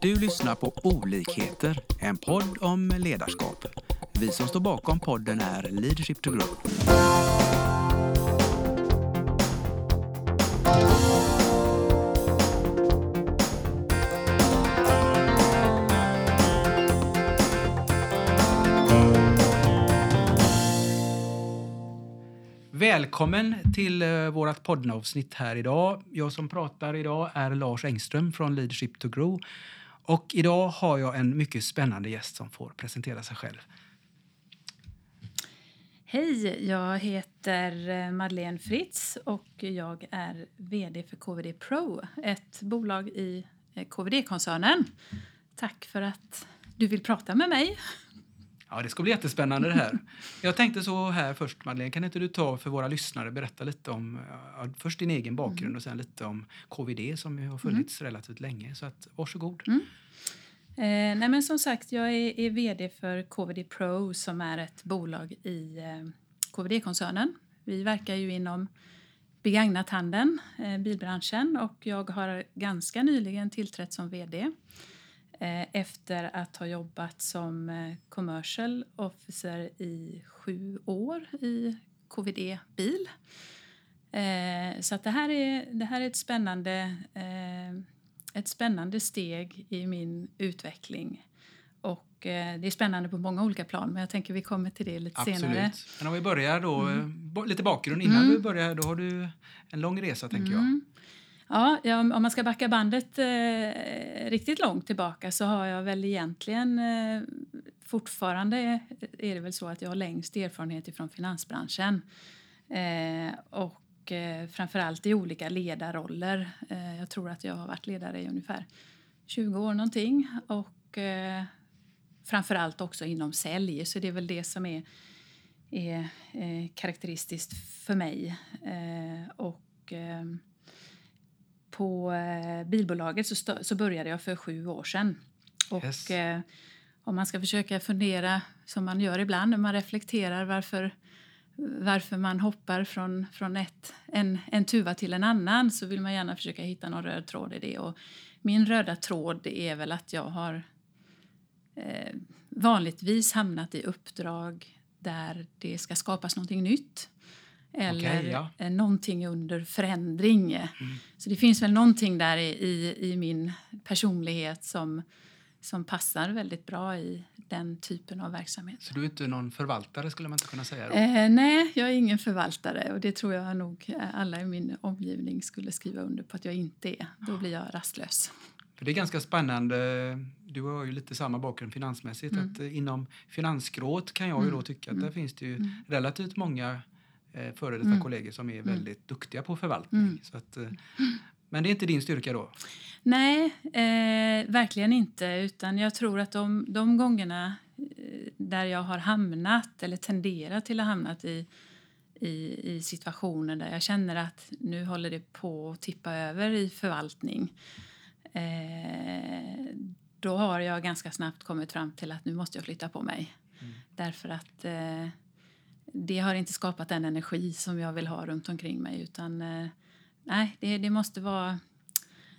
Du lyssnar på Olikheter, en podd om ledarskap. Vi som står bakom podden är Leadership to Grow. Välkommen till eh, vårt poddavsnitt här idag. Jag som pratar idag är Lars Engström från Leadership to Grow. Och idag har jag en mycket spännande gäst som får presentera sig själv. Hej, jag heter eh, Madeleine Fritz och jag är vd för KVD Pro, ett bolag i eh, KVD-koncernen. Tack för att du vill prata med mig. Ja, det ska bli jättespännande det här. Jag tänkte så här först, Madeleine, kan inte du ta för våra lyssnare berätta lite om ja, först din egen bakgrund mm. och sen lite om KVD som ju har funnits mm. relativt länge. Så att, varsågod. Mm. Eh, nej men som sagt, jag är, är, vd för KVD Pro som är ett bolag i eh, KVD-koncernen. Vi verkar ju inom begagnat handeln, eh, bilbranschen och jag har ganska nyligen tillträtt som vd. Eh, efter att ha jobbat som eh, commercial officer i sju år i KVD Bil. Eh, så att det, här är, det här är ett spännande, ett spännande steg i min utveckling. Och det är spännande på många olika plan, men jag tänker vi kommer till det lite Absolut. senare. Men om vi börjar då, mm. lite bakgrund innan mm. vi börjar, då har du en lång resa tänker mm. jag. Ja, om man ska backa bandet eh, riktigt långt tillbaka så har jag väl egentligen eh, fortfarande eh, är det väl så att jag har längst erfarenhet från finansbranschen. Eh, och eh, framförallt i olika ledarroller. Eh, jag tror att jag har varit ledare i ungefär 20 år någonting. Och eh, framförallt också inom sälj, så det är väl det som är, är eh, karaktäristiskt för mig. Eh, och på eh, bilbolaget så, så började jag för sju år sedan. Och yes. eh, om man ska försöka fundera som man gör ibland när man reflekterar varför, varför man hoppar från, från ett, en, en tuva till en annan så vill man gärna försöka hitta någon röd tråd i det. Och min röda tråd är väl att jag har eh, vanligtvis hamnat i uppdrag där det ska skapas någonting nytt eller okay, ja. någonting under förändring. Mm. Så det finns väl någonting där i, i min personlighet som, som passar väldigt bra i den typen av verksamhet. Så du är inte någon förvaltare skulle man inte kunna säga? Eh, nej, jag är ingen förvaltare och det tror jag nog alla i min omgivning skulle skriva under på att jag inte är. Då blir jag rastlös. För det är ganska spännande. Du har ju lite samma bakgrund finansmässigt. Mm. Att inom finansgrået kan jag ju då mm. tycka att mm. där finns det ju mm. relativt många eh, före detta mm. kollegor som är mm. väldigt duktiga på förvaltning. Mm. Så att, eh, men det är inte din styrka då? Nej, eh, verkligen inte. Utan jag tror att de, de gångerna eh, där jag har hamnat eller tenderat till att hamna i, i, i situationer där jag känner att nu håller det på att tippa över i förvaltning. Eh, då har jag ganska snabbt kommit fram till att nu måste jag flytta på mig. Mm. Därför att eh, det har inte skapat den energi som jag vill ha runt omkring mig. Utan, eh, nej, det, det, måste vara,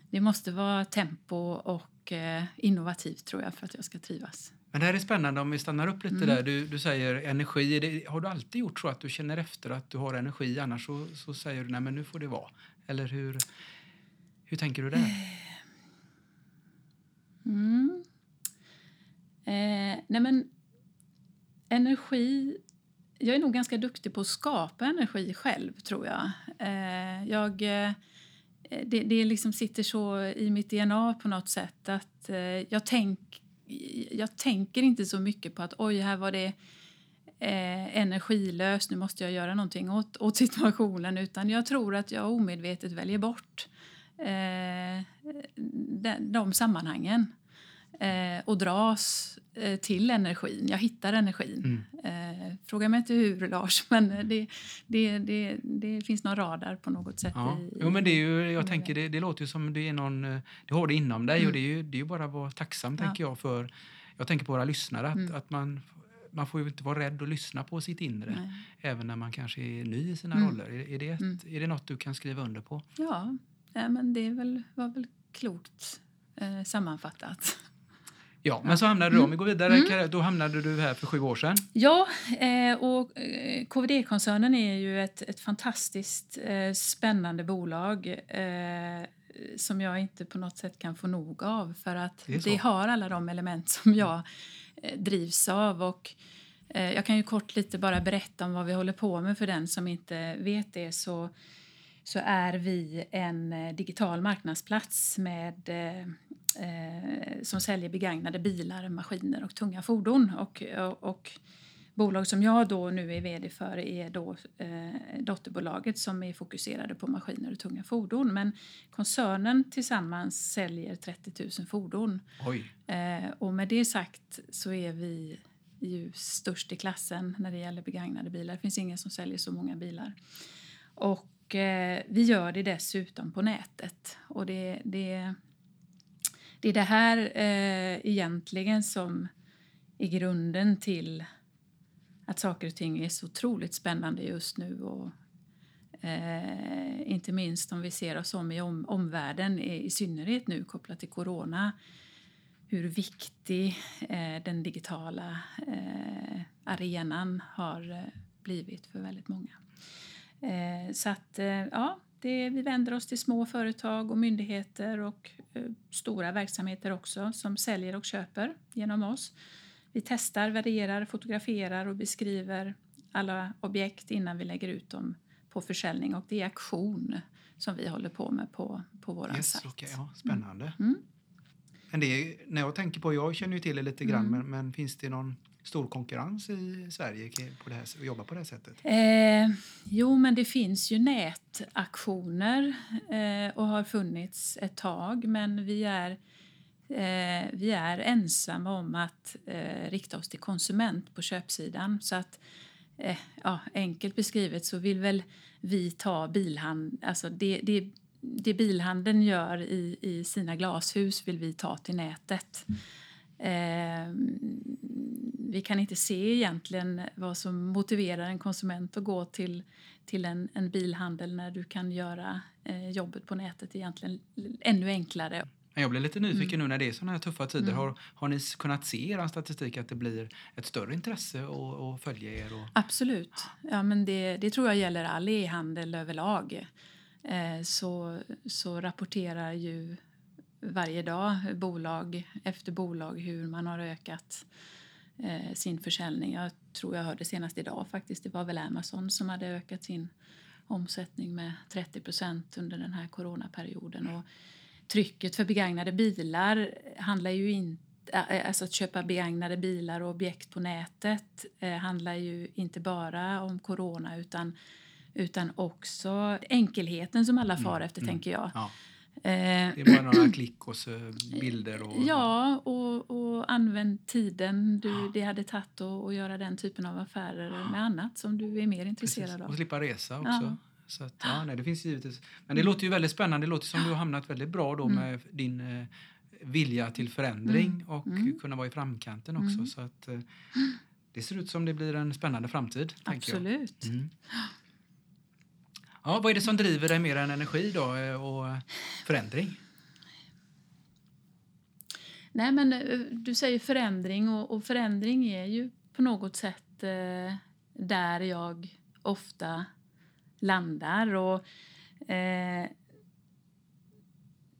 det måste vara tempo och eh, innovativt tror jag för att jag ska trivas. Men det här är spännande om vi stannar upp lite mm. där. Du, du säger energi. Det, har du alltid gjort så att du känner efter att du har energi? Annars så, så säger du nej men nu får det vara. Eller hur, hur tänker du där? Mm. Eh, nej men energi jag är nog ganska duktig på att skapa energi själv, tror jag. Eh, jag eh, det, det liksom sitter så i mitt DNA på något sätt att eh, jag, tänk, jag tänker inte så mycket på att oj, här var det eh, energilöst, nu måste jag göra någonting åt, åt situationen. Utan jag tror att jag omedvetet väljer bort eh, de, de sammanhangen eh, och dras till energin. Jag hittar energin. Mm. Eh, fråga mig inte hur, Lars, men det, det, det, det finns någon radar på något sätt. Ja. I, jo, men det, är ju, jag tänker, det, det låter ju som det är någon, eh, du har det inom dig mm. och det är ju, det är bara att vara tacksam, ja. tänker jag, för jag tänker på våra lyssnare, att, mm. att man man får ju inte vara rädd att lyssna på sitt inre, Nej. även när man kanske är ny i sina mm. roller. Är, är, det ett, mm. är det något du kan skriva under på? Ja, ja men det väl, var väl klokt eh, sammanfattat. Ja, men så hamnade du, om vi går vidare, mm. då hamnade du här för sju år sedan. Ja, eh, och eh, KVD-koncernen är ju ett, ett fantastiskt eh, spännande bolag som jag inte på något sätt kan få nog av för att det, det har alla de element som jag drivs av. Och, jag kan ju kort lite bara berätta om vad vi håller på med för den som inte vet det. Så, så är vi en digital marknadsplats med eh, som säljer begagnade bilar, maskiner och tunga fordon. Och, och, och bolag som jag då nu är vd för är då eh, dotterbolaget som är fokuserade på maskiner och tunga fordon. Men koncernen tillsammans säljer 30 000 fordon. Eh, och med det sagt så är vi ju störst i klassen när det gäller begagnade bilar. Det finns ingen som säljer så många bilar. Och eh, vi gör det dessutom på nätet. Och det, det, det är det här eh, egentligen som är grunden till att saker och ting är så otroligt spännande just nu. Och, eh, inte minst om vi ser oss om i om, omvärlden, i synnerhet nu kopplat till corona. Hur viktig eh, den digitala eh, arenan har eh, blivit för väldigt många. Eh, så att, eh, ja, det, vi vänder oss till små företag och myndigheter och eh, stora verksamheter också som säljer och köper genom oss. Vi testar, värderar, fotograferar och beskriver alla objekt innan vi lägger ut dem på försäljning. Och det är auktion som vi håller på med på, på vår yes, sajt. Okay, ja, spännande. Mm. Mm. Men det är, när jag tänker på, jag känner ju till det lite grann, mm. men, men finns det någon stor konkurrens i Sverige på det här, att jobba på det här sättet? Eh, jo, men det finns ju nätaktioner eh, och har funnits ett tag, men vi är eh, vi är ensamma om att eh, rikta oss till konsument på köpsidan. Så att, eh, ja, enkelt beskrivet så vill väl vi ta bilhandeln, alltså det, det, det bilhandeln gör i, i sina glashus vill vi ta till nätet. Mm vi kan inte se egentligen vad som motiverar en konsument att gå till, till en, en bilhandel när du kan göra eh, jobbet på nätet egentligen ännu enklare. Jag blir lite nyfiken mm. nu när det är såna här tuffa tider. Mm. Har, har ni kunnat se i er statistik att det blir ett större intresse att följa er? Och... Absolut. Ja, men det, det tror jag gäller all e-handel överlag. Eh, så, så rapporterar ju varje dag bolag efter bolag hur man har ökat eh, sin försäljning. Jag tror jag hörde senast idag faktiskt, det var väl Amazon som hade ökat sin omsättning med 30 procent under den här coronaperioden. Och trycket för begagnade bilar handlar ju inte Alltså att köpa begagnade bilar och objekt på nätet eh, handlar ju inte bara om corona utan, utan också enkelheten som alla far mm, efter, mm, tänker jag. Ja. Eh, det är bara några klick och så bilder? Och, ja, och, och använd tiden du, det hade tagit att göra den typen av affärer med annat som du är mer intresserad Precis. av. Och slippa resa också. Ja. Så att, ja, nej, det finns givetvis. Men det låter ju väldigt spännande. Det låter som du har hamnat väldigt bra då mm. med din eh, vilja till förändring mm. och mm. kunna vara i framkanten också. Mm. Så att, eh, det ser ut som det blir en spännande framtid. Absolut. Ja, vad är det som driver dig mer än energi då eh, och förändring? Nej, men eh, du säger förändring och, och förändring är ju på något sätt eh, där jag ofta landar. Och, eh,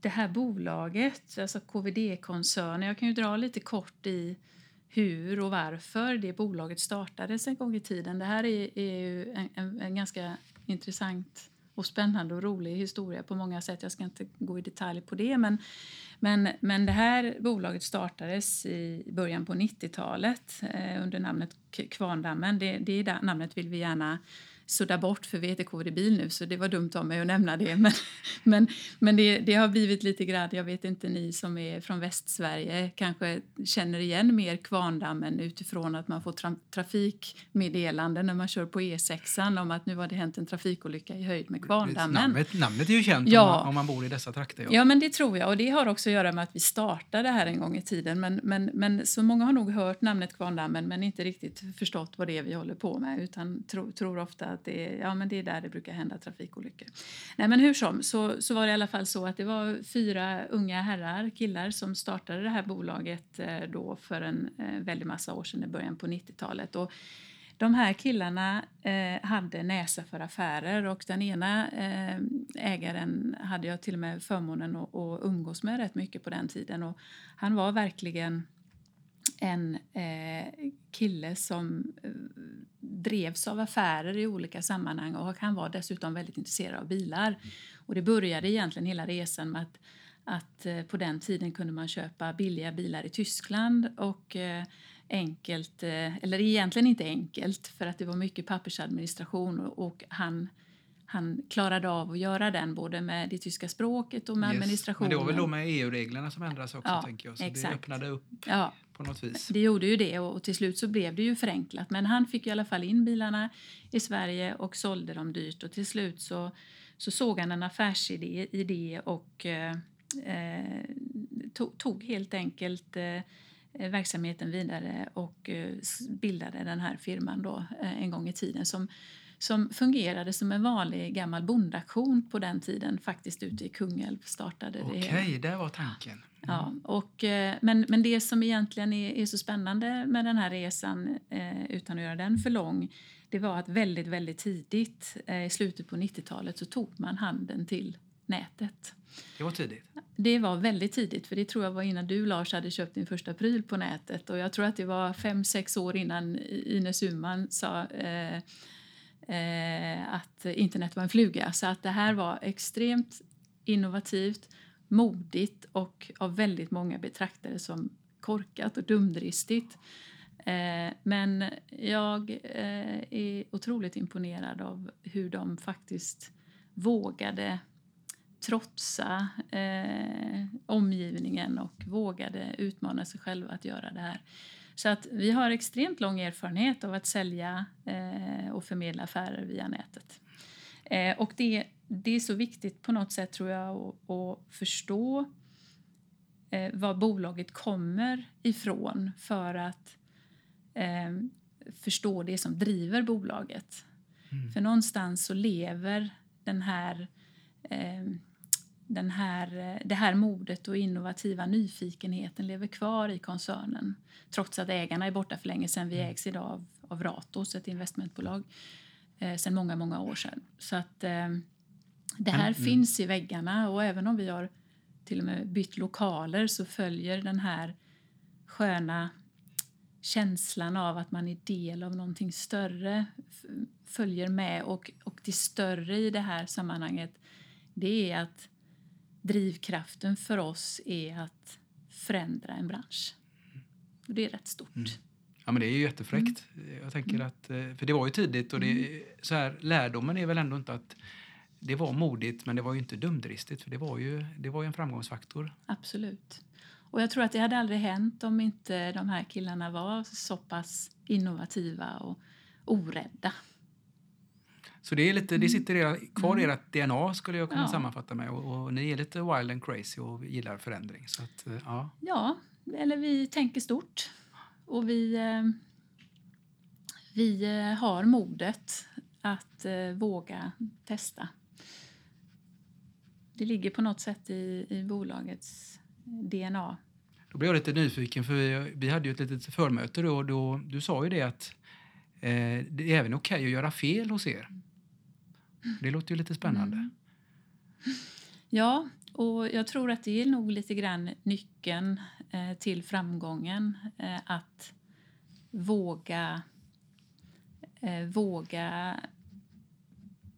det här bolaget, alltså KVD-koncernen, jag kan ju dra lite kort i hur och varför det bolaget startades en gång i tiden. Det här är, är ju en, en, en ganska intressant och spännande och rolig historia på många sätt. Jag ska inte gå i detalj på det. Men, men, men det här bolaget startades i början på 90-talet eh, under namnet Kvarndammen. Det, det namnet vill vi gärna sudda bort för vi heter KD Bil nu så det var dumt av mig att nämna det. Men, men, men det, det, har blivit lite grann, jag vet inte ni som är från Västsverige kanske känner igen mer Kvarndammen utifrån att man får tra trafikmeddelanden när man kör på E6 om att nu har det hänt en trafikolycka i höjd med Kvarndammen. Namnet, namnet är ju känt ja. om, man, om man bor i dessa trakter. Ja. ja. men det tror jag och det har också att göra med att vi startade här en gång i tiden. Men, men, men så många har nog hört namnet Kvarndammen men inte riktigt förstått vad det är vi håller på med utan tro, tror ofta att det, ja, men det är där det brukar hända trafikolyckor. Nej, men hur som, så, så var det i alla fall så att det var fyra unga herrar, killar, som startade det här bolaget eh, då för en eh, väldig massa år sedan, i början på 90-talet. Och de här killarna eh, hade näsa för affärer och den ena eh, ägaren hade jag till och med förmånen att, att umgås med rätt mycket på den tiden. Och han var verkligen en eh, kille som eh, drevs av affärer i olika sammanhang och han var dessutom väldigt intresserad av bilar. Och det började egentligen hela resan med att, att eh, på den tiden kunde man köpa billiga bilar i Tyskland och eh, enkelt, eh, eller egentligen inte enkelt för att det var mycket pappersadministration och, och han han klarade av att göra den både med det tyska språket och med yes. administrationen. Men det var väl då med EU-reglerna som ändrades också ja, tänker jag. Så exakt. det öppnade upp ja. På något vis. Det gjorde ju det och till slut så blev det ju förenklat. Men han fick i alla fall in bilarna i Sverige och sålde dem dyrt och till slut så, så såg han en affärsidé i det och eh, eh tog, helt enkelt eh, verksamheten vidare och eh, bildade den här firman då eh, en gång i tiden som som fungerade som en vanlig gammal bondaktion på den tiden. Faktiskt ute i Kungälv startade det Okej, det var tanken. Mm. Ja, och, eh, men, men det som egentligen är, är så spännande med den här resan, eh, utan att göra den för lång, det var att väldigt, väldigt tidigt, eh, i slutet på 90-talet, så tog man handen till nätet. Det var tidigt? Det var väldigt tidigt, för det tror jag var innan du Lars hade köpt din första pryl på nätet. Och jag tror att det var fem, sex år innan Ines Uman sa eh, eh, att internet var en fluga. Så att det här var extremt innovativt, modigt och av väldigt många betraktare som korkat och dumdristigt. Eh, men jag eh, är otroligt imponerad av hur de faktiskt vågade trotsa eh, omgivningen och vågade utmana sig själva att göra det här. Så att vi har extremt lång erfarenhet av att sälja eh, och förmedla affärer via nätet. Eh, och det, det är så viktigt på något sätt tror jag att, att förstå eh, var bolaget kommer ifrån för att eh, förstå det som driver bolaget. Mm. För någonstans så lever den här eh, den här, det här modet och innovativa nyfikenheten lever kvar i koncernen trots att ägarna är borta för länge sedan. Vi mm. ägs idag av, av Ratos, ett investmentbolag, eh, sedan många, många år sedan. Så att eh, det här mm. finns i väggarna och även om vi har till och med bytt lokaler så följer den här sköna känslan av att man är del av någonting större följer med. Och, och det större i det här sammanhanget det är att drivkraften för oss är att förändra en bransch. Och det är rätt stort. Mm. Ja, men det är ju jättefräckt. Mm. Jag tänker att, eh, för det var ju tidigt och det, mm. så här, lärdomen är väl ändå inte att det var modigt men det var ju inte dumdristigt för det var ju, det var ju en framgångsfaktor. Absolut. Och jag tror att det hade aldrig hänt om inte de här killarna var så pass innovativa och orädda. Så det, är lite, det mm. sitter kvar i mm. ert DNA skulle jag kunna ja. sammanfatta med. Och, och, ni är lite wild and crazy och gillar förändring. Så att, eh, ja. ja, eller vi tänker stort. Och vi, eh, vi eh, har modet att våga testa. Det ligger på något sätt i, i bolagets DNA. Då blir jag lite nyfiken, för vi, vi hade ju ett litet förmöte då, då du sa ju det att eh, det är även okej okay att göra fel hos er. Det låter ju lite spännande. Mm. Ja, och jag tror att det är nog lite grann nyckeln eh, Eh, till framgången. Eh, att våga, eh, våga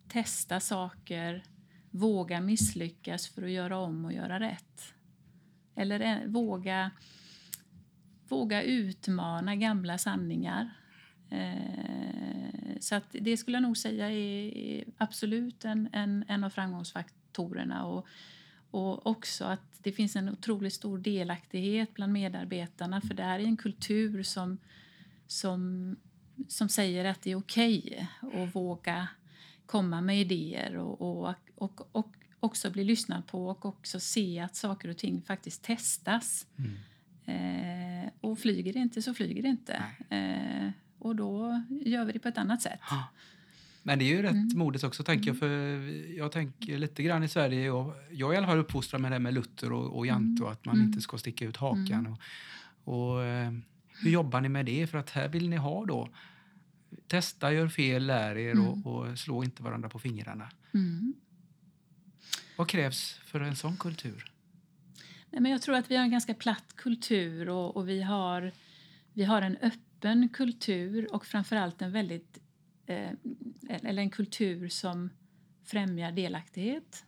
testa saker, våga misslyckas för att göra om och göra rätt. Eller eh, våga, våga utmana gamla sanningar. Eh, så att det skulle jag nog säga är absolut en, en, en av framgångsfaktorerna. Och, och också att det finns en otroligt stor delaktighet bland medarbetarna för det här är en kultur som, som, som säger att det är okej okay att våga komma med idéer och, och, och, och också bli lyssnad på och också se att saker och ting faktiskt testas. Mm. Eh, och flyger det inte så flyger det inte. Eh, och då gör vi det på ett annat sätt. Men det är ju rätt mm. modigt också, tänker jag. För jag tänker lite grann i Sverige, och jag är i alla fall uppfostrad med det med Luther och, och Jante och att man inte ska sticka ut hakan. Och, och hur jobbar ni med det? För att här vill ni ha då testa, gör fel, lär er mm. och, och, slå inte varandra på fingrarna. Mm. Vad krävs för en sån kultur? Nej, men jag tror att vi har en ganska platt kultur och, och vi, har, vi har en öppen kultur och framförallt en väldigt eh, eller en kultur som främjar delaktighet.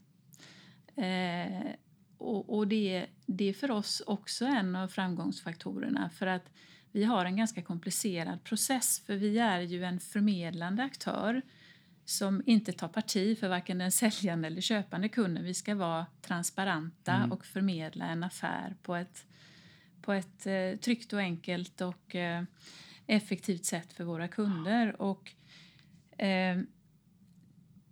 Eh, och, och det, det är för oss också en av framgångsfaktorerna för att vi har en ganska komplicerad process för vi är ju en förmedlande aktör som inte tar parti för varken den säljande eller köpande kunden. Vi ska vara transparenta mm. och förmedla en affär på ett, på ett eh, tryggt och enkelt och eh, effektivt sätt för våra kunder. Och, eh,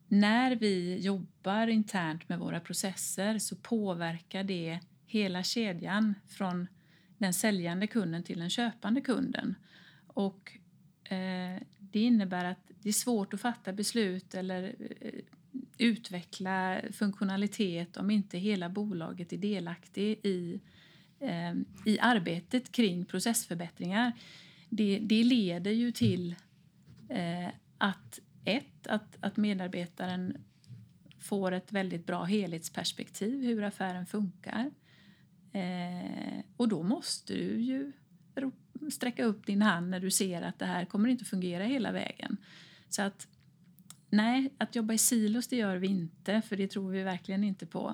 när vi jobbar internt med våra processer så påverkar det hela kedjan från den säljande kunden till den köpande kunden. Och, eh, det innebär att det är svårt att fatta beslut eller eh, utveckla funktionalitet om inte hela bolaget är delaktig i, eh, i arbetet kring processförbättringar. Det, det leder ju till eh, att ett, att, att medarbetaren får ett väldigt bra helhetsperspektiv hur affären funkar. Eh, och då måste du ju sträcka upp din hand när du ser att det här kommer inte fungera hela vägen. Så att nej, att jobba i silos det gör vi inte, för det tror vi verkligen inte på.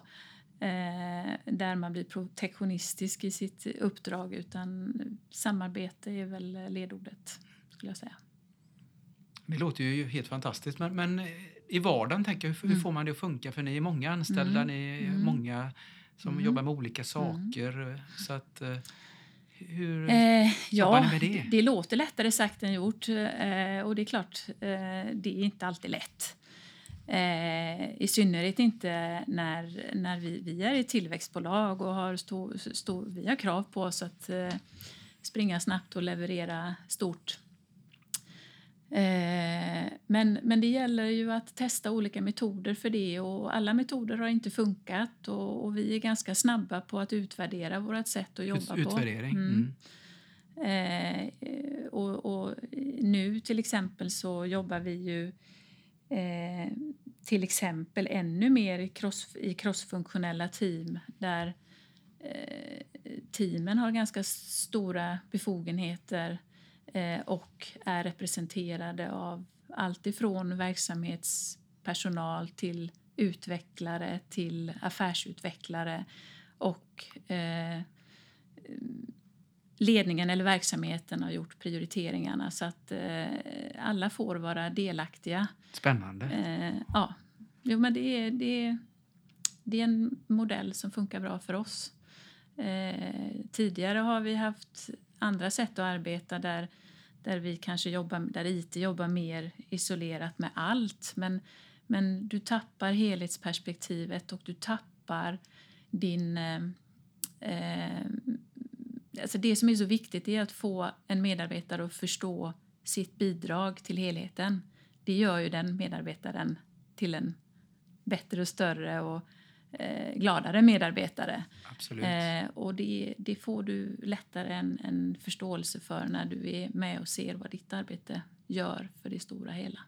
Eh, där man blir protektionistisk i sitt uppdrag, utan samarbete är väl ledordet, skulle jag säga. Det låter ju helt fantastiskt, men, men i vardagen, tänker jag, hur, mm. får man det att funka? För ni är många anställda, mm. ni är mm. många som mm. jobbar med olika saker. Mm. Så att, eh, hur eh, ja, ni med det? Det låter lättare sagt än gjort. Eh, och det är klart, eh, det är inte alltid lätt. Eh, I synnerhet inte när, när vi, vi är ett tillväxtbolag och har, stå, stå, vi har krav på oss att eh, springa snabbt och leverera stort. Eh, men, men det gäller ju att testa olika metoder för det och alla metoder har inte funkat och, och vi är ganska snabba på att utvärdera vårt sätt att jobba Ut, på. Utvärdering. Mm. Mm. Eh, och, och, nu till exempel så jobbar vi ju eh, till exempel ännu mer i, cross, i crossfunktionella team där eh, teamen har ganska stora befogenheter och är representerade av allt ifrån verksamhetspersonal till utvecklare till affärsutvecklare och eh, ledningen eller verksamheten har gjort prioriteringarna så att eh, alla får vara delaktiga. Spännande. Eh, ja, jo, men det är, det, är, det är en modell som funkar bra för oss. Eh, tidigare har vi haft andra sätt att arbeta där, där vi kanske jobbar, där IT jobbar mer isolerat med allt. Men, men du tappar helhetsperspektivet och du tappar din... Eh, eh alltså det som är så viktigt är att få en medarbetare att förstå sitt bidrag till helheten. Det gör ju den medarbetaren till en bättre och större och gladare medarbetare. Eh, och det, det, får du lättare en, en förståelse för när du är med och ser vad ditt arbete gör för det stora hela.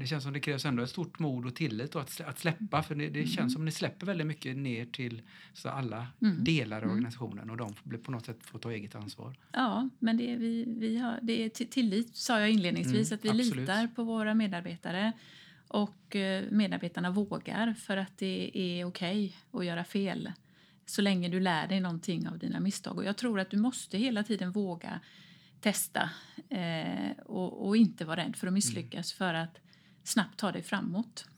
Det känns som det krävs ändå ett stort mod och tillit och att, att släppa. För det, det känns mm. som ni släpper väldigt mycket ner till så alla mm. delar av mm. organisationen och de får på något sätt får ta eget ansvar. Ja, men det, vi, vi har, det är tillit sa jag inledningsvis, mm, att vi absolut. litar på våra medarbetare. Och eh, medarbetarna vågar för att det är okej okay att göra fel så länge du lär dig någonting av dina misstag. Och jag tror att du måste hela tiden våga testa eh, och, och, inte vara rädd för att misslyckas mm. för att snabbt ta dig framåt.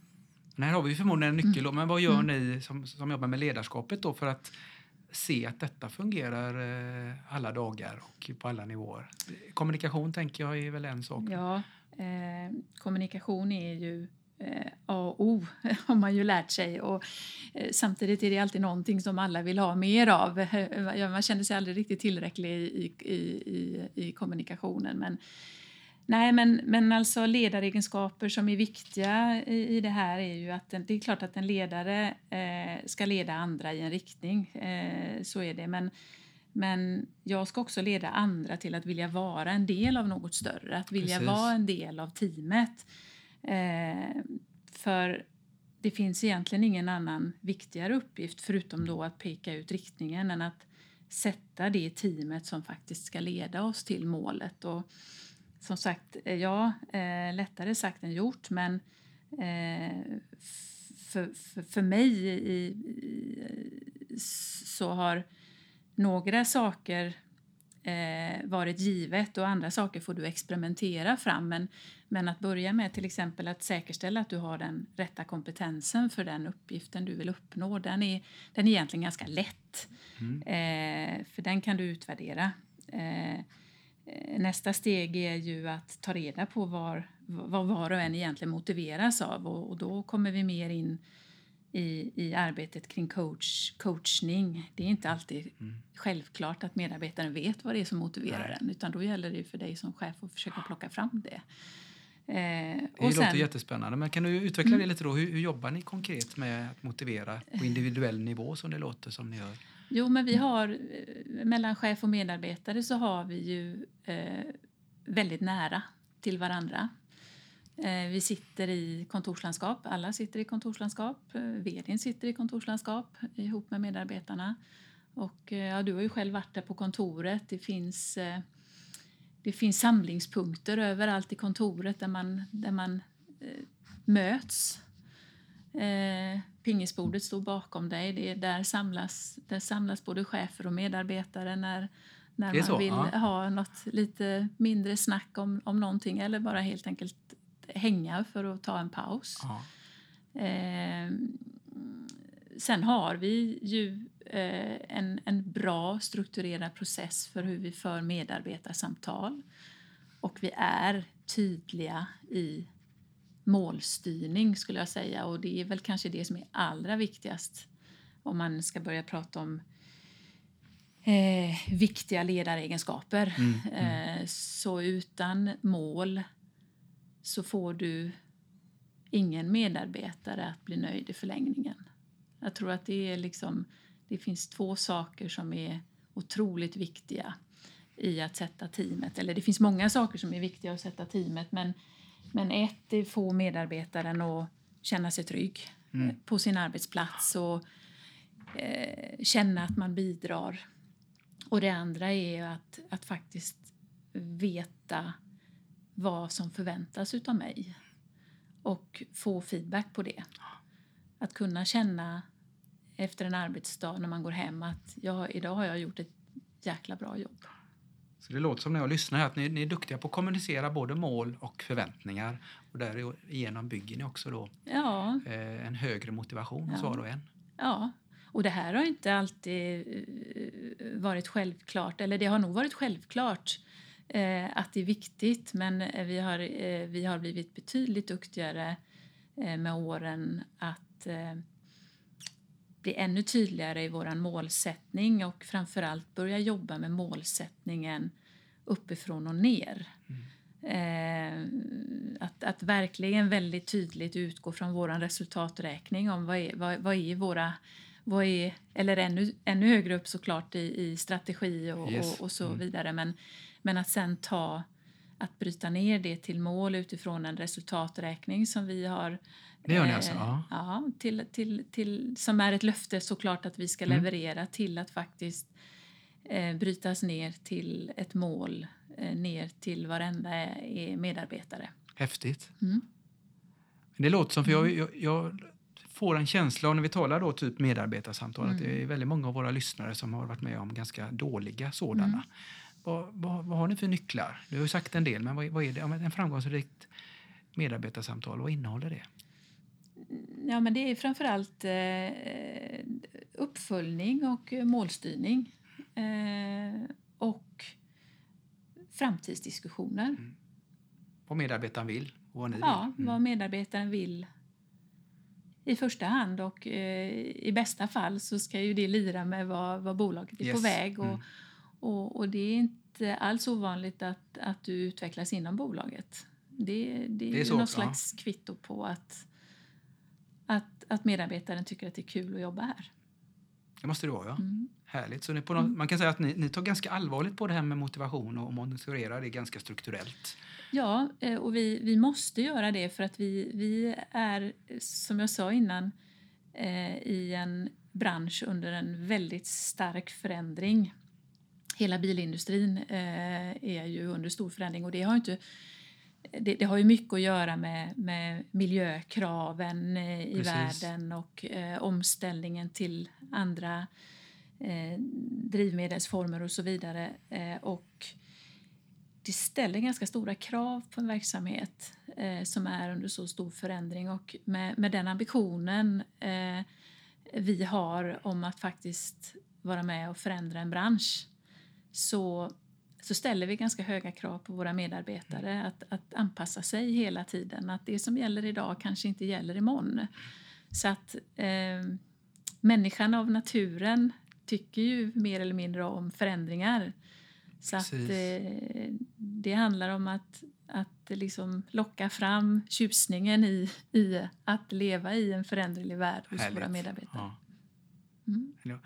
Men här har vi förmodligen en nyckel. Mm. Men vad gör mm. ni som, som jobbar med ledarskapet då för att se att detta fungerar eh, alla dagar och på alla nivåer? Kommunikation tänker jag är väl en sak. Ja, eh, kommunikation är ju A och O har man ju lärt sig. Och, eh, samtidigt är det alltid någonting som alla vill ha mer av. Man känner sig aldrig riktigt tillräcklig i, i, i, i kommunikationen. Men Nej, men, men alltså ledaregenskaper som är viktiga i, i det här är ju att en, det är klart att en ledare eh, ska leda andra i en riktning. Eh, så är det. Men, men jag ska också leda andra till att vilja vara en del av något större, att vilja Precis. vara en del av teamet. Eh, för det finns egentligen ingen annan viktigare uppgift förutom då att peka ut riktningen än att sätta det teamet som faktiskt ska leda oss till målet. Och som sagt, eh, ja, eh, lättare sagt än gjort, men eh, för, för, för mig i, i, så har några saker eh, varit givet och andra saker får du experimentera fram. Men, men att börja med till exempel att säkerställa att du har den rätta kompetensen för den uppgiften du vill uppnå, den är, den är egentligen ganska lätt. Mm. Eh, för den kan du utvärdera. Eh, nästa steg är ju att ta reda på var, vad var och en egentligen motiveras av och, och då kommer vi mer in i, i arbetet kring coach, coachning. Det är inte alltid mm. självklart att medarbetaren vet vad det är som motiverar Nej. den utan då gäller det för dig som chef att försöka plocka fram det. Eh, det låter sen, jättespännande. Men kan du utveckla mm. det lite då? Hur, hur, jobbar ni konkret med att motivera på individuell nivå som det låter som ni gör? Jo, men vi har eh, mellan chef och medarbetare så har vi ju eh, väldigt nära till varandra. Eh, vi sitter i kontorslandskap, alla sitter i kontorslandskap. Eh, vdn sitter i kontorslandskap ihop med medarbetarna. Och, eh, ja, du har ju själv varit där på kontoret. Det finns, det finns samlingspunkter överallt i kontoret där man, där man möts. Eh, pingisbordet står bakom dig. Det är där, samlas, där samlas både chefer och medarbetare när, när man så, vill ja. ha något lite mindre snack om, om någonting eller bara helt enkelt hänga för att ta en paus. Eh, sen har vi ju eh, en, en bra strukturerad process för hur vi för medarbetarsamtal. Och vi är tydliga i målstyrning skulle jag säga och det är väl kanske det som är allra viktigast om man ska börja prata om eh, viktiga ledaregenskaper. Mm, mm. Eh, så utan mål så får du ingen medarbetare att bli nöjd i förlängningen. Jag tror att det är liksom, det finns två saker som är otroligt viktiga i att sätta teamet. Eller det finns många saker som är viktiga att sätta teamet men, men ett är få medarbetaren att känna sig trygg mm. Eh, på sin arbetsplats och eh, känna att man bidrar. Och det andra är att, att faktiskt veta vad som förväntas av mig och få feedback på det. Att kunna känna efter en arbetsdag när man går hem att jag, idag har jag gjort ett jäkla bra jobb. Så det låter som när jag lyssnar här att ni, ni är duktiga på att kommunicera både mål och förväntningar och därigenom bygger ni också då ja. eh, en högre motivation hos ja. var och en. Ja, och det här har inte alltid eh, varit självklart, eller det har nog varit självklart att det är viktigt men eh, vi har, eh, vi har blivit betydligt duktigare eh, med åren att eh, bli ännu tydligare i vår målsättning och framförallt börja jobba med målsättningen uppifrån och ner. Mm. Eh, att, att verkligen väldigt tydligt utgå från vår resultaträkning om vad är, vad, vad är våra vad är, eller ännu, ännu högre upp såklart i, i strategi och, yes. och, och, så mm. vidare. Men, men att sen ta, att bryta ner det till mål utifrån en resultaträkning som vi har det gör ni alltså? Ja. ja till, till, till, som är ett löfte såklart att vi ska mm. leverera till att faktiskt eh, brytas ner till ett mål eh, ner till varenda är medarbetare. Häftigt. Mm. Det låter som, för jag, mm. jag, jag, får en känsla av när vi talar då typ medarbetarsamtal mm. att det är väldigt många av våra lyssnare som har varit med om ganska dåliga sådana. Vad, vad, vad, har ni för nycklar? Du har sagt en del, men vad, vad är det? En framgångsrikt medarbetarsamtal, vad innehåller det? Ja, men det är framförallt eh, uppföljning och målstyrning. Eh, och framtidsdiskussioner. Mm. Vad medarbetaren vill och vad ni vill. Ja, mm. vad medarbetaren vill i första hand och eh, i bästa fall så ska ju det lira med vad, vad bolaget är yes. på väg och, mm. Och, och, det är inte alls ovanligt att, att du utvecklas inom bolaget. Det, det, det är så, något slags kvitto på att, att, att medarbetaren tycker att det är kul att jobba här. Det måste det vara, ja. Mm. Härligt. Så någon, mm. man kan säga att ni, ni, tar ganska allvarligt på det här med motivation och monitorera det ganska strukturellt. Ja, eh, och vi, vi måste göra det för att vi, vi är, som jag sa innan, eh, i en bransch under en väldigt stark förändring. Hela bilindustrin eh, är ju under stor förändring och det har inte det, det, har ju mycket att göra med, med miljökraven eh, i Precis. världen och eh, omställningen till andra eh, drivmedelsformer och så vidare. Eh, och det ställer ganska stora krav på en verksamhet eh, som är under så stor förändring och med, med den ambitionen vi har om att faktiskt vara med och förändra en bransch så, så ställer vi ganska höga krav på våra medarbetare att, att anpassa sig hela tiden. Att det som gäller idag kanske inte gäller imorgon. Så att eh, människan av naturen tycker ju mer eller mindre om förändringar. Så att, eh, det handlar om att, att liksom locka fram tjusningen i, i att leva i en föränderlig värld hos Härligt. våra medarbetare. Ja. Mm.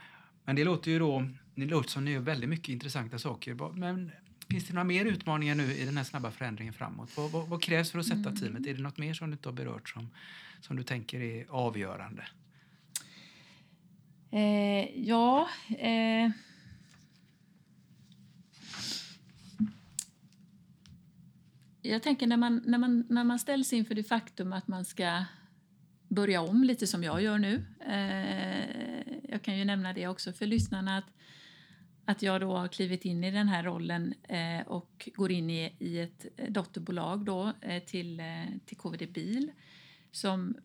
Men det låter ju då, det låter som ni gör väldigt mycket intressanta saker. Men finns det några mer utmaningar nu i den här snabba förändringen framåt? Vad, vad, vad krävs för att sätta mm. teamet? Är det något mer som du inte har berört som, som du tänker är avgörande? Eh, ja... Eh, jag tänker när man, när, man, när man ställs inför det faktum att man ska börja om lite som jag gör nu. Eh, jag kan ju nämna det också för lyssnarna att, att jag då har klivit in i den här rollen eh, och går in i, i ett dotterbolag då, eh, till, eh, till KVD Bil som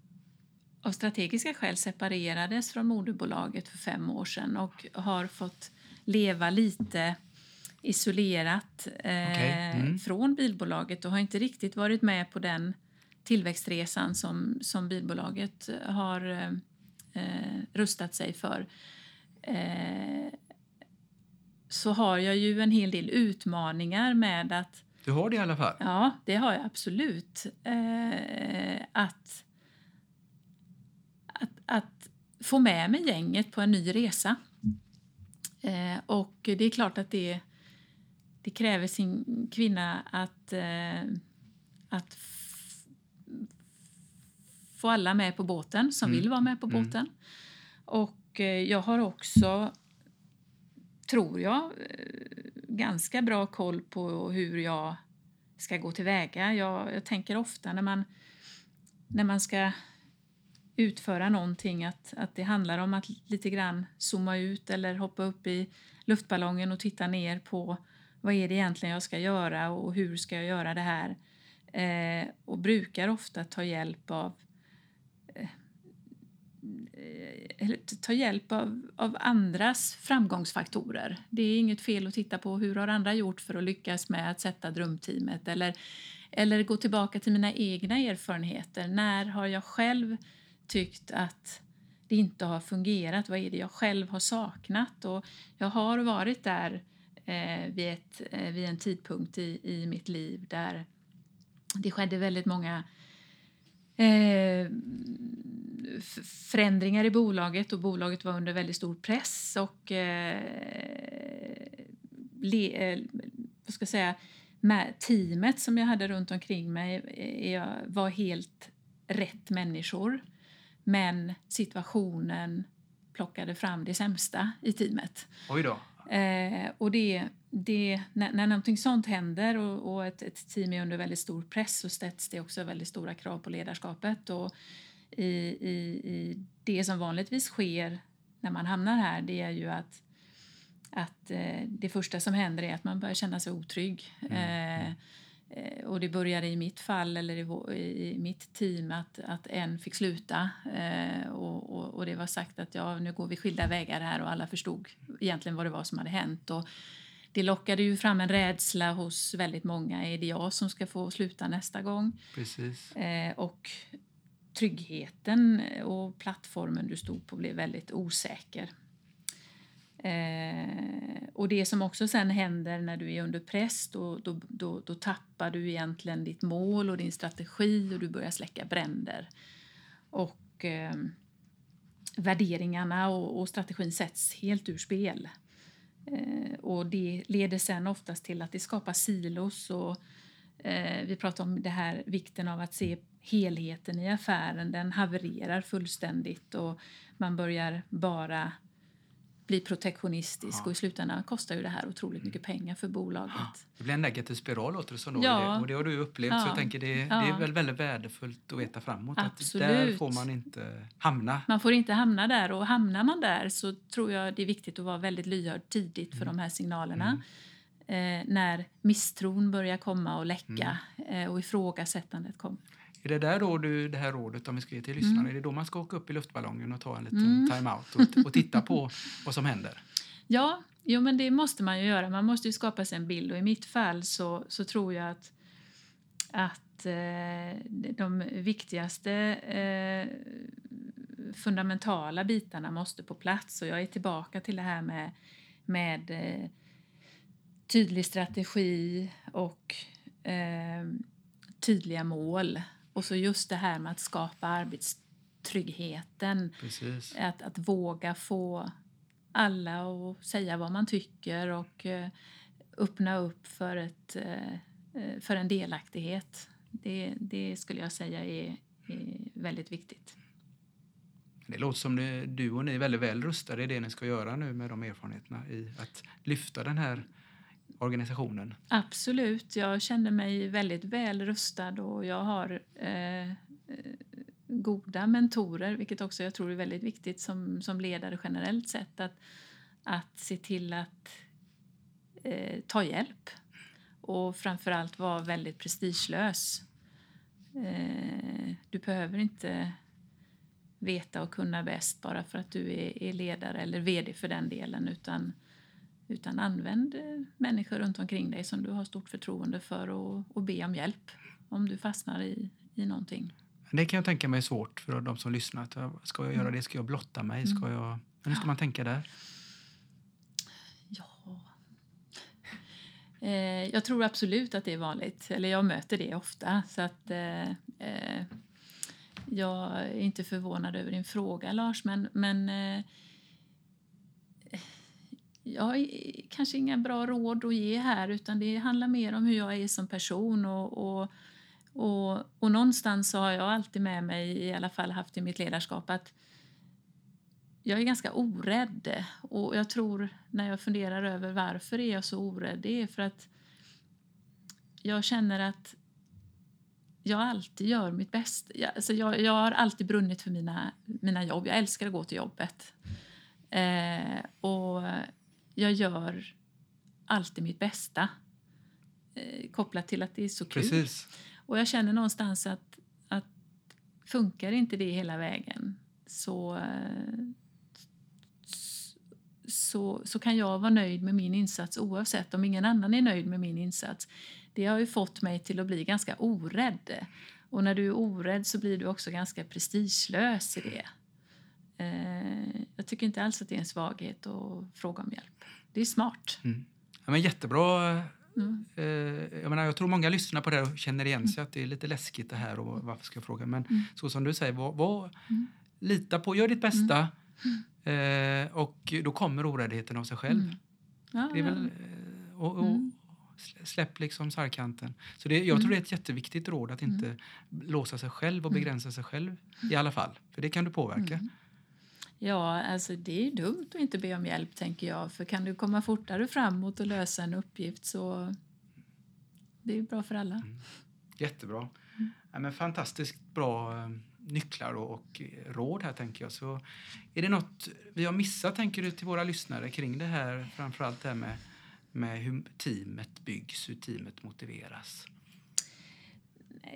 av strategiska skäl separerades från moderbolaget för fem år sedan och har fått leva lite isolerat eh, okay. mm. från bilbolaget och har inte riktigt varit med på den tillväxtresan som, som bilbolaget har eh, rustat sig för. Så har jag ju en hel del utmaningar med att... Du har det i alla fall? Ja, det har jag absolut. Eh, att att, att få med mig gänget på en ny resa. Eh, och det är klart att det, det kräver sin kvinna att, eh, att få alla med på båten som mm. vill vara med på mm. båten. Och eh, jag har också, tror jag, eh, ganska bra koll på hur jag ska gå tillväga. Jag, jag tänker ofta när man, när man ska utföra någonting. Att, att det handlar om att lite grann zooma ut eller hoppa upp i luftballongen och titta ner på vad är det egentligen jag ska göra och hur ska jag göra det här. Eh, och brukar ofta ta hjälp av eh, ta hjälp av, av andras framgångsfaktorer. Det är inget fel att titta på hur har andra gjort för att lyckas med att sätta drömteamet eller, eller gå tillbaka till mina egna erfarenheter. När har jag själv tyckt att det inte har fungerat? Vad är det jag själv har saknat? Och jag har varit där eh, vid, ett, eh, vid en tidpunkt i, i mitt liv där det skedde väldigt många eh, förändringar i bolaget och bolaget var under väldigt stor press och eh, le, eh, vad ska jag säga, med teamet som jag hade runt omkring mig eh, var helt rätt människor. Men situationen plockade fram det sämsta i teamet. Oj då. Eh, och det, det, när, när någonting sånt händer och, och ett, ett, team är under väldigt stor press så sätts det också väldigt stora krav på ledarskapet. Och i, i, i det som vanligtvis sker när man hamnar här det är ju att, att eh, det första som händer är att man börjar känna sig otrygg. Mm. Eh, Eh, och det började i mitt fall, eller i, i mitt team, att, att en fick sluta. Eh, och, och, och, det var sagt att ja, nu går vi skilda vägar här och alla förstod egentligen vad det var som hade hänt. Och det lockade ju fram en rädsla hos väldigt många. Är det jag som ska få sluta nästa gång? Precis. Eh, och tryggheten eh, och plattformen du stod på blev väldigt osäker. Eh, och det som också sen händer när du är under press, då, då, då, då, tappar du egentligen ditt mål och din strategi och du börjar släcka bränder. Och eh, värderingarna och, och, strategin sätts helt ur spel. Eh, och det leder sen oftast till att det skapar silos och eh, vi pratar om det här vikten av att se helheten i affären. Den havererar fullständigt och man börjar bara bli protektionistisk ja. och i slutändan kostar ju det här otroligt mycket pengar för bolaget. Ja. Det blir en negativ spiral låter det som då. Ja. Och det har du upplevt så jag tänker det, det är väl väldigt värdefullt att veta framåt Absolut. att där får man inte hamna. Man får inte hamna där och hamnar man där så tror jag det är viktigt att vara väldigt lyhörd tidigt för mm. de här signalerna. Mm. Eh, när misstron börjar komma och läcka mm. eh, och ifrågasättandet kommer. Är det där då du, det här rådet om vi ska ge till lyssnarna, mm. är det då man ska åka upp i luftballongen och ta en liten mm. time-out och, och titta på vad som händer? Ja, jo, men det måste man ju göra. Man måste ju skapa sig en bild och i mitt fall så, så tror jag att, att eh, de viktigaste eh, fundamentala bitarna måste på plats och jag är tillbaka till det här med, med eh, tydlig strategi och eh, tydliga mål och så just det här med att skapa arbetstryggheten. Precis. Att, att våga få alla att säga vad man tycker och uh, öppna upp för, ett, uh, för en delaktighet. Det, det skulle jag säga är, är väldigt viktigt. Det låter som det, du och ni är väldigt väl rustade i det ni ska göra nu med de erfarenheterna i att lyfta den här organisationen? Absolut. Jag känner mig väldigt väl rustad och jag har eh, eh, goda mentorer, vilket också jag tror är väldigt viktigt som, som ledare generellt sett. Att, att se till att eh, ta hjälp och framförallt vara väldigt prestigelös. Eh, du behöver inte veta och kunna bäst bara för att du är, är ledare eller vd för den delen utan utan använd eh, människor runt omkring dig som du har stort förtroende för och, och be om hjälp om du fastnar i, i någonting. Det kan jag tänka mig är svårt för de som lyssnar. Ska jag göra mm. det? Ska jag blotta mig? Ska mm. jag... hur ska man tänka där? Ja... Eh, jag tror absolut att det är vanligt. Eller jag möter det ofta. Så att, eh, eh jag är inte förvånad över din fråga, Lars. Men, men eh, jag har kanske inga bra råd att ge här utan det handlar mer om hur jag är som person och, och, och, och någonstans så har jag alltid med mig, i alla fall haft i mitt ledarskap, att jag är ganska orädd och jag tror när jag funderar över varför är jag så orädd, det är för att jag känner att jag alltid gör mitt bästa. Jag, alltså jag, jag har alltid brunnit för mina, mina jobb. Jag älskar att gå till jobbet. Eh, och jag gör alltid mitt bästa. Eh, kopplat till att det är så kul. Precis. Och jag känner någonstans att, att funkar inte det hela vägen så, så, så kan jag vara nöjd med min insats oavsett om ingen annan är nöjd med min insats. Det har ju fått mig till att bli ganska orädd. Och när du är orädd så blir du också ganska prestigelös i det. Eh, jag tycker inte alls att det är en svaghet att fråga om hjälp. Det är smart. Mm. Ja, men jättebra. Mm. Eh, jag, menar, jag tror många lyssnar på det och känner igen sig mm. att det är lite läskigt det här och varför ska jag fråga? Men mm. så som du säger, var, var, mm. lita på, gör ditt bästa mm. eh, och då kommer oräddheten av sig själv. Ja, det är väl, eh, och, och Släpp liksom sargkanten. Så det, jag tror det är ett jätteviktigt råd att inte låsa sig själv och begränsa sig själv i alla fall. För det kan du påverka. Ja, alltså det är dumt att inte be om hjälp tänker jag. För kan du komma fortare framåt och lösa en uppgift så det är bra för alla. Mm. Jättebra. Mm. Ja, men fantastiskt bra eh, nycklar och, och, råd här tänker jag. Så är det något vi har missat tänker du till våra lyssnare kring det här framförallt det här med, med hur teamet byggs, hur teamet motiveras?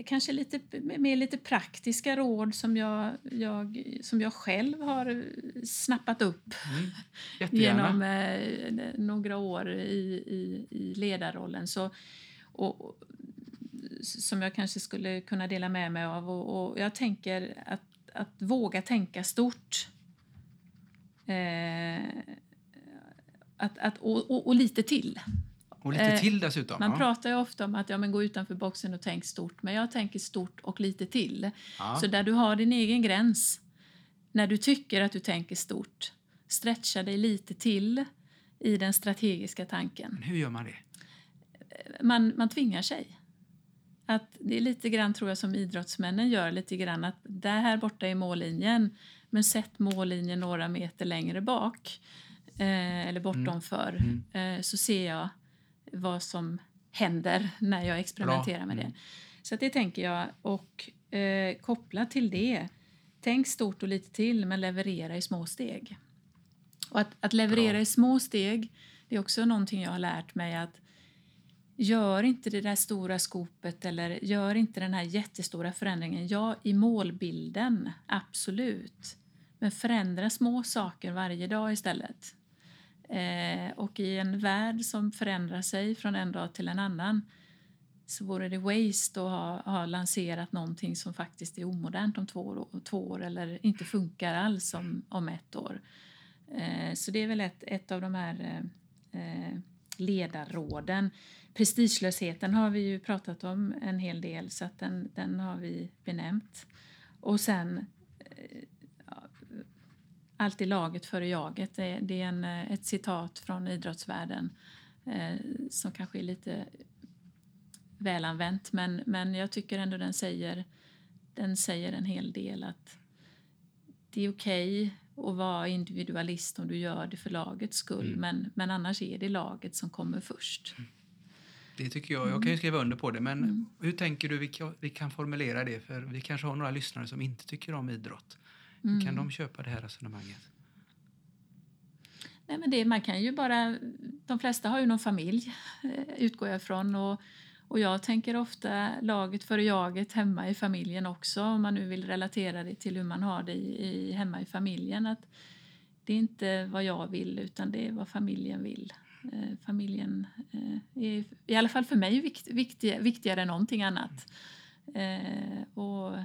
Kanske lite mer lite praktiska råd som jag, jag, som jag själv har snappat upp mm, genom eh, några år i, i, i ledarrollen. Så, och, som jag kanske skulle kunna dela med mig av. Och, och jag tänker att, att våga tänka stort. Eh, att, att, och, och, och lite till. Och lite Eh, till dessutom. Man ja. pratar ju ofta om att ja, men gå utanför boxen och tänk stort, men jag tänker stort och lite till. Ja. Så där du har din egen gräns, när du tycker att du tänker stort, stretcha dig lite till i den strategiska tanken. Men hur gör man det? Man, man tvingar sig. Att det är lite grann tror jag som idrottsmännen gör, lite grann att där här borta är mållinjen, men sätt mållinjen några meter längre bak eh, eller bortomför eh, så ser jag vad som händer när jag experimenterar Bra. med det. Mm. Så det tänker jag. Och eh, kopplat till det, tänk stort och lite till men leverera i små steg. Och att, att leverera Bra. i små steg, det är också någonting jag har lärt mig att Gör inte det där stora skopet eller gör inte den här jättestora förändringen. Ja, i målbilden, absolut. Men förändra små saker varje dag istället. Eh, och i en värld som förändrar sig från en dag till en annan så vore det waste att ha, ha lanserat någonting som faktiskt är omodernt om två år, två år eller inte funkar alls om, om ett år. Eh, så det är väl ett, ett av de här eh, ledarråden. Prestigelösheten har vi ju pratat om en hel del så att den, den har vi benämnt. Och sen eh, ja, alltid laget före jaget. Det, det är en, eh, ett citat från idrottsvärlden eh, som kanske är lite välanvänt men, men jag tycker ändå den säger, den säger en hel del att det är okej att vara individualist om du gör det för lagets skull Mm. men, men annars är det laget som kommer först. Det tycker jag. Jag kan ju skriva under på det. Men Mm. hur tänker du vi kan, vi kan formulera det? För vi kanske har några lyssnare som inte tycker om idrott. Mm. Kan de köpa det här resonemanget? Nej, men det, man kan ju bara, de flesta har ju någon familj, eh, utgår jag ifrån. Och, och jag tänker ofta laget före jaget hemma i familjen också, om man nu vill relatera det till hur man har det i, i, hemma i familjen. Att det är inte vad jag vill, utan det är vad familjen vill. Eh, familjen eh, är i alla fall för mig vikt, viktig, viktigare än någonting annat. Eh, och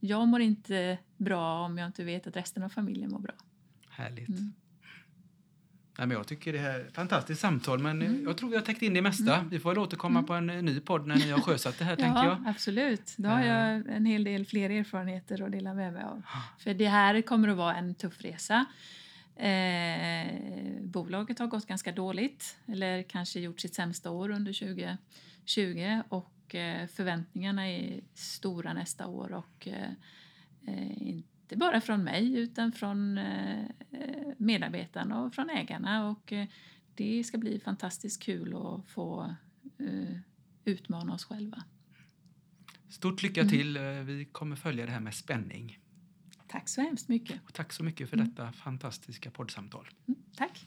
jag mår inte bra om jag inte vet att resten av familjen mår bra. Härligt. Mm. Nej, men jag tycker det här är ett fantastiskt samtal. Men Mm. jag tror vi har täckt in det mesta. Vi får väl återkomma på en eh, ny podd när ni har sjösatt det här, tänker jag. absolut. Då har Eh. jag en hel del fler erfarenheter att dela med mig av. För det här kommer att vara en tuff resa. Eh, bolaget har gått ganska dåligt, eller kanske gjort sitt sämsta år under 2020 och eh, förväntningarna är stora nästa år och eh, eh, inte bara från mig utan från medarbetarna och från ägarna och det ska bli fantastiskt kul att få utmana oss själva. Stort lycka Mm. till. Eh, Vi kommer följa det här med spänning. Tack så hemskt mycket. Och tack så mycket för Mm. detta fantastiska poddsamtal. Mm, tack.